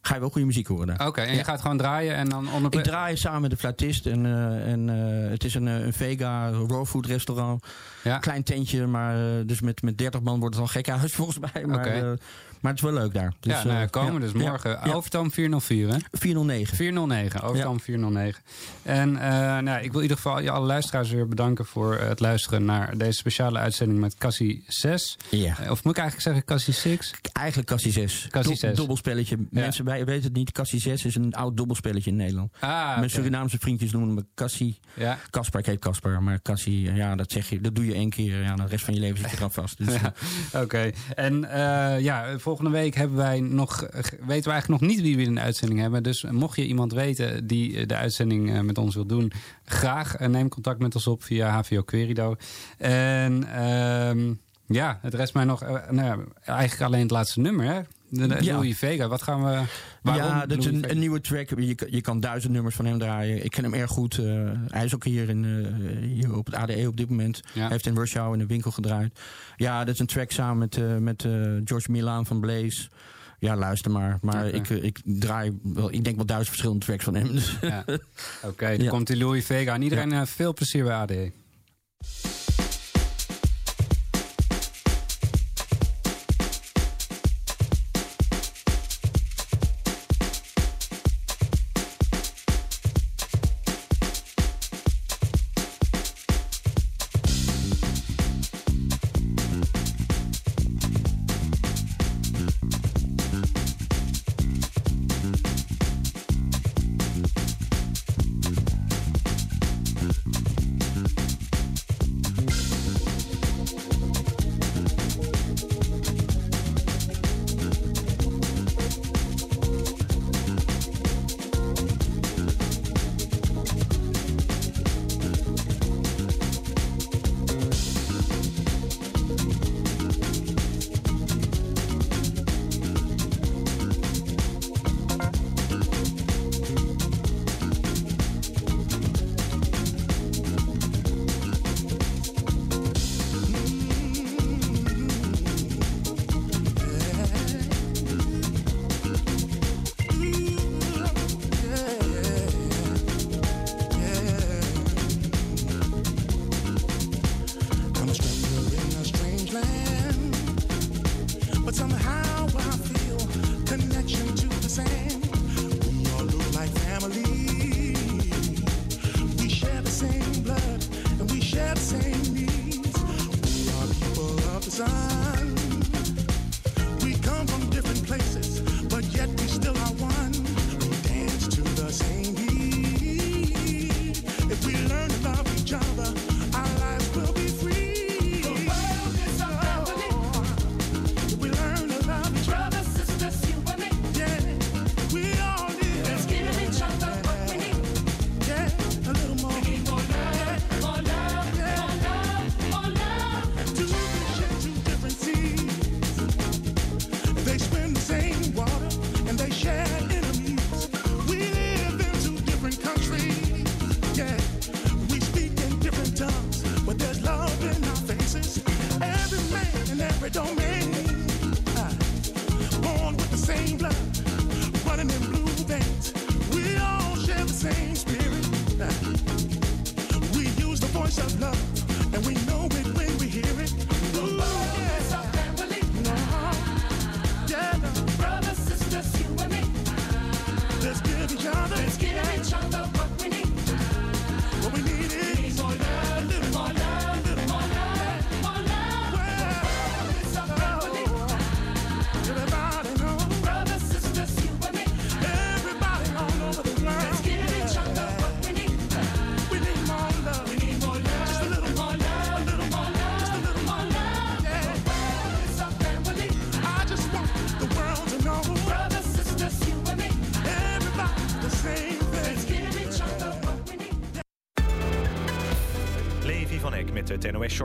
ga je wel goede muziek horen. Oké, en Ja. je gaat gewoon draaien en dan onder... Ik draai samen met de fluitist. En, en het is een, een vega raw food restaurant. Klein tentje, maar dus met, met 30 man wordt het al gek huis volgens mij. Maar, Oké. Eh, maar het is wel leuk daar. Dus, ja, nou, eh, komen dus morgen. Overtoom 404, hè? 409. 409, Overtoom 409. En eh, nou, ik wil in ieder geval je alle luisteraars weer bedanken voor het luisteren naar deze speciale uitzending met Cassie 6. Ja. Eh, Of moet ik eigenlijk zeggen Cassie 6? Eigenlijk Cassie 6. Cassie Do- 6. Dobbelspelletje. Mensen wij weten het niet. Cassie 6 is een oud dobbelspelletje in Nederland. Ah, Mijn. Surinaamse vriendjes noemen me Cassie. Ja. Kasper, ik heet Kasper. Maar Cassie, ja, dat zeg je. Dat doe je één keer. Ja, de rest van je leven zit je eraan vast. Dus, Ja, Oké. En eh, ja, volgende week hebben wij nog, weten we eigenlijk nog niet wie we in de uitzending hebben. Dus mocht je iemand weten die eh, de uitzending eh, met ons wil doen, graag eh, neem contact met ons op via HVO Querido. En ehm, ja, het rest mij nog nou eigenlijk alleen het laatste nummer. Hè? Louis Vega, wat gaan we... Waarom ja, dat is een, nieuwe track. Je, je kan duizend nummers van hem draaien. Ik ken hem erg goed. Eh, hij is ook hier, in, eh, hier op het ADE op dit moment. Hij heeft in Rush Hour in de winkel gedraaid. Ja, dat is een track samen met, uh, met George Milan van Blaze. Ja, luister maar. Maar ik, ik draai wel, ik denk wel duizend verschillende tracks van hem. Dus. Ja. Oké, dan komt die Louis Vega. En iedereen veel plezier bij ADE.